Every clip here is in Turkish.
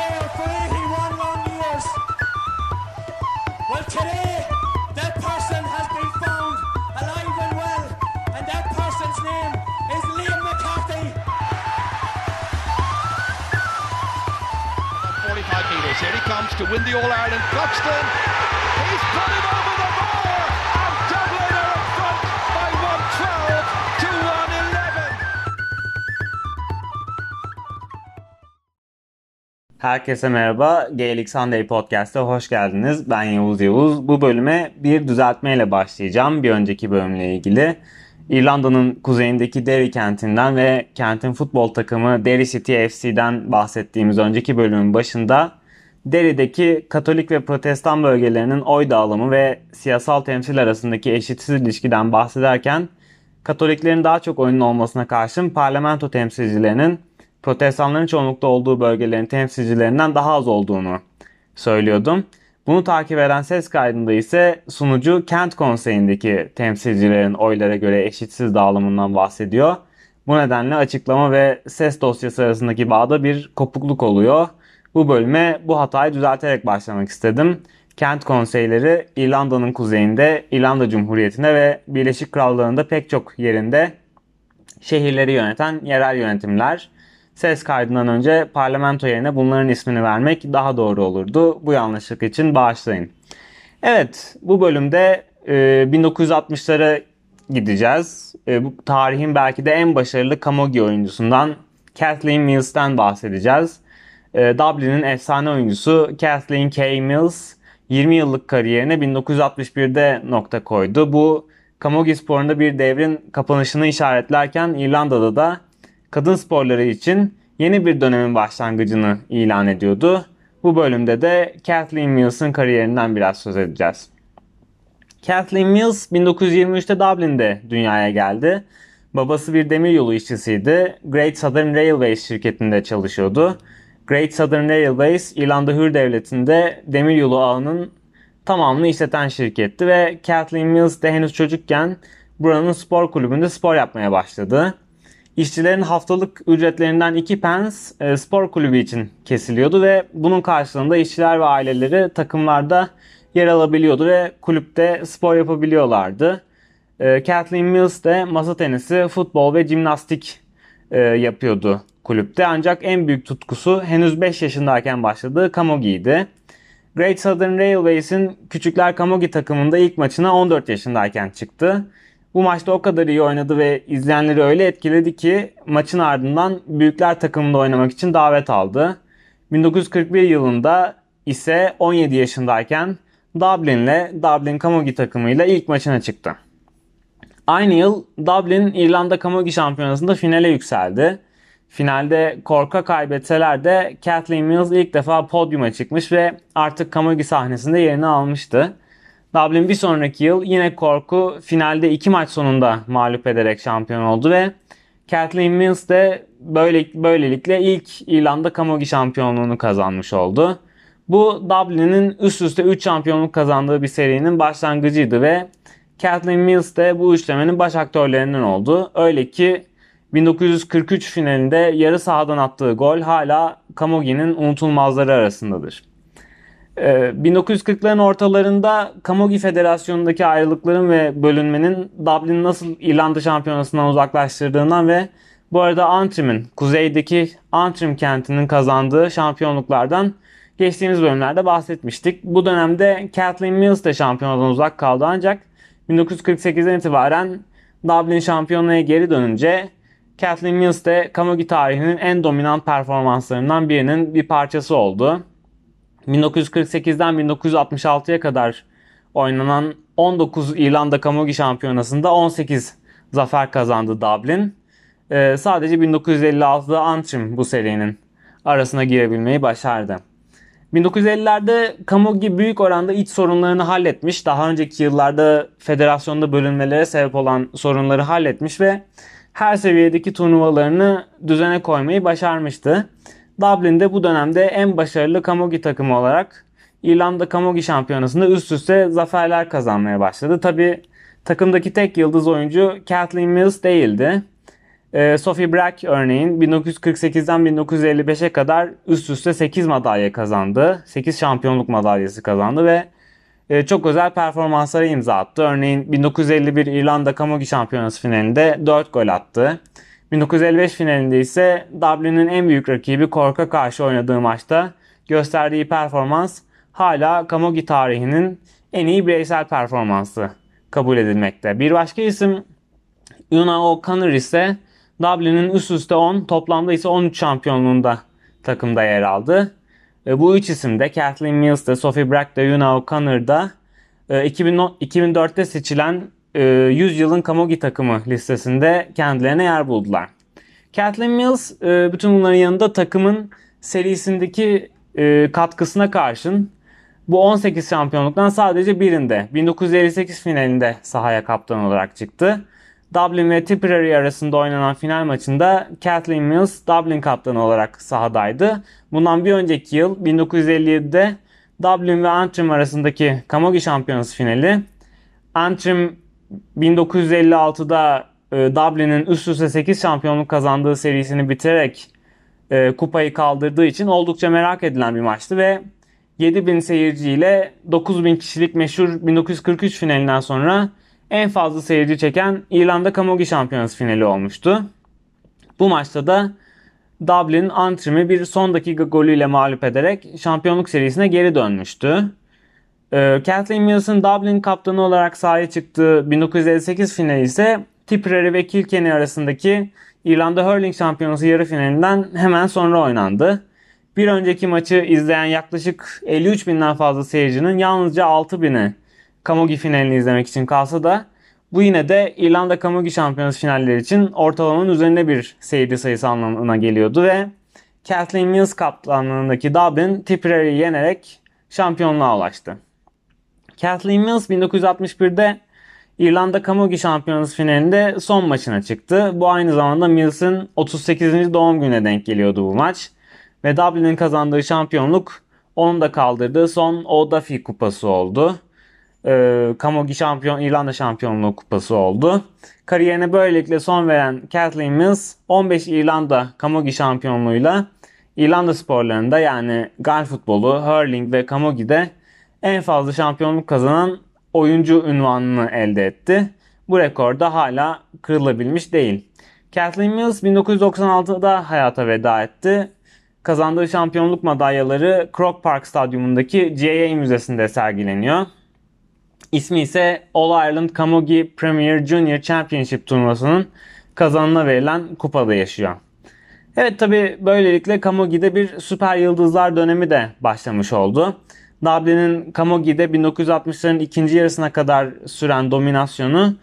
sail for 81 long years. Well, today, that person has been found alive and well, and that person's name is Liam McCarthy. 45 metres. Here he comes to win the All Ireland. Cluxton. He's put it over Herkese merhaba. Gaelic Sunday Podcast'a hoş geldiniz. Ben Yavuz Yavuz. Bu bölüme bir düzeltmeyle başlayacağım. Bir önceki bölümle ilgili. İrlanda'nın kuzeyindeki Derry kentinden ve kentin futbol takımı Derry City FC'den bahsettiğimiz önceki bölümün başında Derry'deki Katolik ve Protestan bölgelerinin oy dağılımı ve siyasal temsil arasındaki eşitsiz ilişkiden bahsederken Katoliklerin daha çok oyunun olmasına karşın parlamento temsilcilerinin protestanların çoğunlukta olduğu bölgelerin temsilcilerinden daha az olduğunu söylüyordum. Bunu takip eden ses kaydında ise sunucu kent konseyindeki temsilcilerin oylara göre eşitsiz dağılımından bahsediyor. Bu nedenle açıklama ve ses dosyası arasındaki bağda bir kopukluk oluyor. Bu bölüme bu hatayı düzelterek başlamak istedim. Kent konseyleri İrlanda'nın kuzeyinde, İrlanda Cumhuriyeti'nde ve Birleşik Krallığı'nda pek çok yerinde şehirleri yöneten yerel yönetimler. Ses kaydından önce parlamento yerine bunların ismini vermek daha doğru olurdu. Bu yanlışlık için bağışlayın. Evet, bu bölümde e, 1960'lara gideceğiz. E, bu tarihin belki de en başarılı Camogie oyuncusundan Kathleen Mills'ten bahsedeceğiz. E, Dublin'in efsane oyuncusu Kathleen K. Mills 20 yıllık kariyerine 1961'de nokta koydu. Bu Camogie sporunda bir devrin kapanışını işaretlerken İrlanda'da da kadın sporları için yeni bir dönemin başlangıcını ilan ediyordu. Bu bölümde de Kathleen Mills'ın kariyerinden biraz söz edeceğiz. Kathleen Mills 1923'te Dublin'de dünyaya geldi. Babası bir demiryolu işçisiydi. Great Southern Railways şirketinde çalışıyordu. Great Southern Railways, İrlanda Hür Devleti'nde demiryolu ağının tamamını işleten şirketti ve Kathleen Mills de henüz çocukken buranın spor kulübünde spor yapmaya başladı. İşçilerin haftalık ücretlerinden 2 pence e, spor kulübü için kesiliyordu ve bunun karşılığında işçiler ve aileleri takımlarda yer alabiliyordu ve kulüpte spor yapabiliyorlardı. E, Kathleen Mills de masa tenisi, futbol ve jimnastik e, yapıyordu kulüpte. Ancak en büyük tutkusu henüz 5 yaşındayken başladığı Camogie'ydi. Great Southern Railways'in Küçükler Camogie takımında ilk maçına 14 yaşındayken çıktı. Bu maçta o kadar iyi oynadı ve izleyenleri öyle etkiledi ki maçın ardından Büyükler takımında oynamak için davet aldı. 1941 yılında ise 17 yaşındayken Dublin'le Dublin Camogie takımıyla ilk maçına çıktı. Aynı yıl Dublin İrlanda Camogie Şampiyonası'nda finale yükseldi. Finalde korka kaybetseler de Kathleen Mills ilk defa podyuma çıkmış ve artık Camogie sahnesinde yerini almıştı. Dublin bir sonraki yıl yine korku finalde iki maç sonunda mağlup ederek şampiyon oldu ve Kathleen Mills de böyle, böylelikle ilk İrlanda Camogie şampiyonluğunu kazanmış oldu. Bu Dublin'in üst üste 3 şampiyonluk kazandığı bir serinin başlangıcıydı ve Kathleen Mills de bu üçlemenin baş aktörlerinden oldu. Öyle ki 1943 finalinde yarı sahadan attığı gol hala Camogie'nin unutulmazları arasındadır. 1940'ların ortalarında Camogie Federasyonu'ndaki ayrılıkların ve bölünmenin Dublin'i nasıl İrlanda şampiyonasından uzaklaştırdığından ve bu arada Antrim'in, kuzeydeki Antrim kentinin kazandığı şampiyonluklardan geçtiğimiz bölümlerde bahsetmiştik. Bu dönemde Kathleen Mills de şampiyonadan uzak kaldı ancak 1948'den itibaren Dublin şampiyonluğa geri dönünce Kathleen Mills de Camogie tarihinin en dominant performanslarından birinin bir parçası oldu. 1948'den 1966'ya kadar oynanan 19 İrlanda Camogie Şampiyonası'nda 18 zafer kazandı Dublin. Ee, sadece 1956'da Antrim bu serinin arasına girebilmeyi başardı. 1950'lerde Camogie büyük oranda iç sorunlarını halletmiş. Daha önceki yıllarda federasyonda bölünmelere sebep olan sorunları halletmiş ve her seviyedeki turnuvalarını düzene koymayı başarmıştı. Dublin'de bu dönemde en başarılı Camogie takımı olarak İrlanda Camogie Şampiyonası'nda üst üste zaferler kazanmaya başladı. Tabi takımdaki tek yıldız oyuncu Kathleen Mills değildi. E, Sophie Brack örneğin 1948'den 1955'e kadar üst üste 8 madalya kazandı. 8 şampiyonluk madalyası kazandı ve e, çok özel performanslara imza attı. Örneğin 1951 İrlanda Camogie Şampiyonası finalinde 4 gol attı. 1955 finalinde ise Dublin'in en büyük rakibi Cork'a karşı oynadığı maçta gösterdiği performans hala Camogie tarihinin en iyi bireysel performansı kabul edilmekte. Bir başka isim Una O'Connor ise Dublin'in üst üste 10 toplamda ise 13 şampiyonluğunda takımda yer aldı. E, bu üç isim de Kathleen Mills de Sophie Brack Una O'Connor da 2004'te seçilen 100 e, yılın Camogie takımı listesinde kendilerine yer buldular. Kathleen Mills e, bütün bunların yanında takımın serisindeki katkısına karşın bu 18 şampiyonluktan sadece birinde 1958 finalinde sahaya kaptan olarak çıktı. Dublin ve Tipperary arasında oynanan final maçında Kathleen Mills Dublin kaptanı olarak sahadaydı. Bundan bir önceki yıl 1957'de Dublin ve Antrim arasındaki Camogie Şampiyonası finali. Antrim 1956'da e, Dublin'in üst üste 8 şampiyonluk kazandığı serisini bitirerek e, kupayı kaldırdığı için oldukça merak edilen bir maçtı ve 7000 seyirciyle 9000 kişilik meşhur 1943 finalinden sonra en fazla seyirci çeken İrlanda Camogie Şampiyonası finali olmuştu. Bu maçta da Dublin Antrim'i bir son dakika golüyle mağlup ederek şampiyonluk serisine geri dönmüştü. Ee, Kathleen Mills'ın Dublin kaptanı olarak sahaya çıktığı 1958 finali ise Tipperary ve Kilkenny arasındaki İrlanda Hurling Şampiyonası yarı finalinden hemen sonra oynandı. Bir önceki maçı izleyen yaklaşık 53 binden fazla seyircinin yalnızca 6 bini Camogie finalini izlemek için kalsa da bu yine de İrlanda Camogie Şampiyonası finalleri için ortalamanın üzerinde bir seyirci sayısı anlamına geliyordu ve Kathleen Mills kaptanlığındaki Dublin Tipperary'i yenerek şampiyonluğa ulaştı. Kathleen Mills 1961'de İrlanda Camogie Şampiyonası finalinde son maçına çıktı. Bu aynı zamanda Mills'in 38. doğum gününe denk geliyordu bu maç. Ve Dublin'in kazandığı şampiyonluk onun da kaldırdığı son O'Duffy kupası oldu e, Camogie şampiyon, İrlanda şampiyonluğu kupası oldu. Kariyerine böylelikle son veren Kathleen Mills 15 İrlanda Camogie şampiyonluğuyla İrlanda sporlarında yani gal futbolu, hurling ve Camogie'de en fazla şampiyonluk kazanan oyuncu ünvanını elde etti. Bu rekor da hala kırılabilmiş değil. Kathleen Mills 1996'da hayata veda etti. Kazandığı şampiyonluk madalyaları Croke Park Stadyumundaki GAA Müzesi'nde sergileniyor. İsmi ise All Ireland Camogie Premier Junior Championship turnuvasının kazanına verilen kupada yaşıyor. Evet tabi böylelikle Camogie'de bir süper yıldızlar dönemi de başlamış oldu. Dublin'in Camogie'de 1960'ların ikinci yarısına kadar süren dominasyonu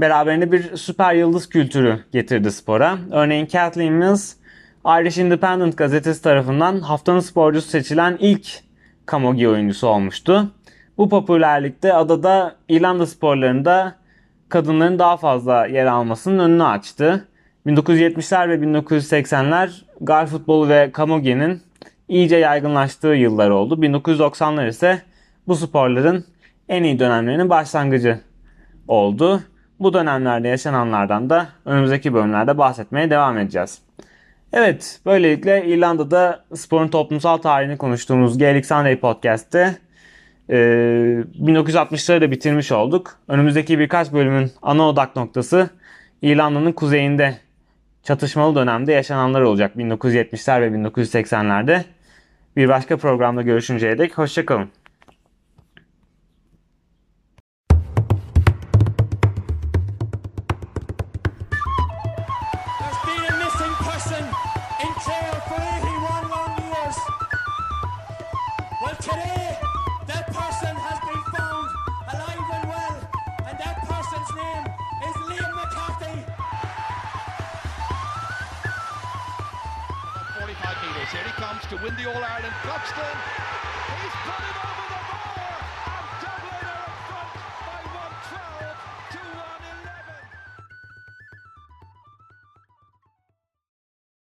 beraberinde bir süper yıldız kültürü getirdi spora. Örneğin Kathleen Mills Irish Independent gazetesi tarafından haftanın sporcusu seçilen ilk Camogie oyuncusu olmuştu. Bu popülerlikte adada İrlanda sporlarında kadınların daha fazla yer almasının önünü açtı. 1970'ler ve 1980'ler gal futbolu ve kamogye'nin iyice yaygınlaştığı yıllar oldu. 1990'lar ise bu sporların en iyi dönemlerinin başlangıcı oldu. Bu dönemlerde yaşananlardan da önümüzdeki bölümlerde bahsetmeye devam edeceğiz. Evet, böylelikle İrlanda'da sporun toplumsal tarihini konuştuğumuz Gaelic Sunday Podcast'te 1960'ları ee, da bitirmiş olduk. Önümüzdeki birkaç bölümün ana odak noktası İrlanda'nın kuzeyinde çatışmalı dönemde yaşananlar olacak 1970'ler ve 1980'lerde. Bir başka programda görüşünceye dek hoşçakalın. Here he comes to win the All Ireland. Cluxton, he's put it the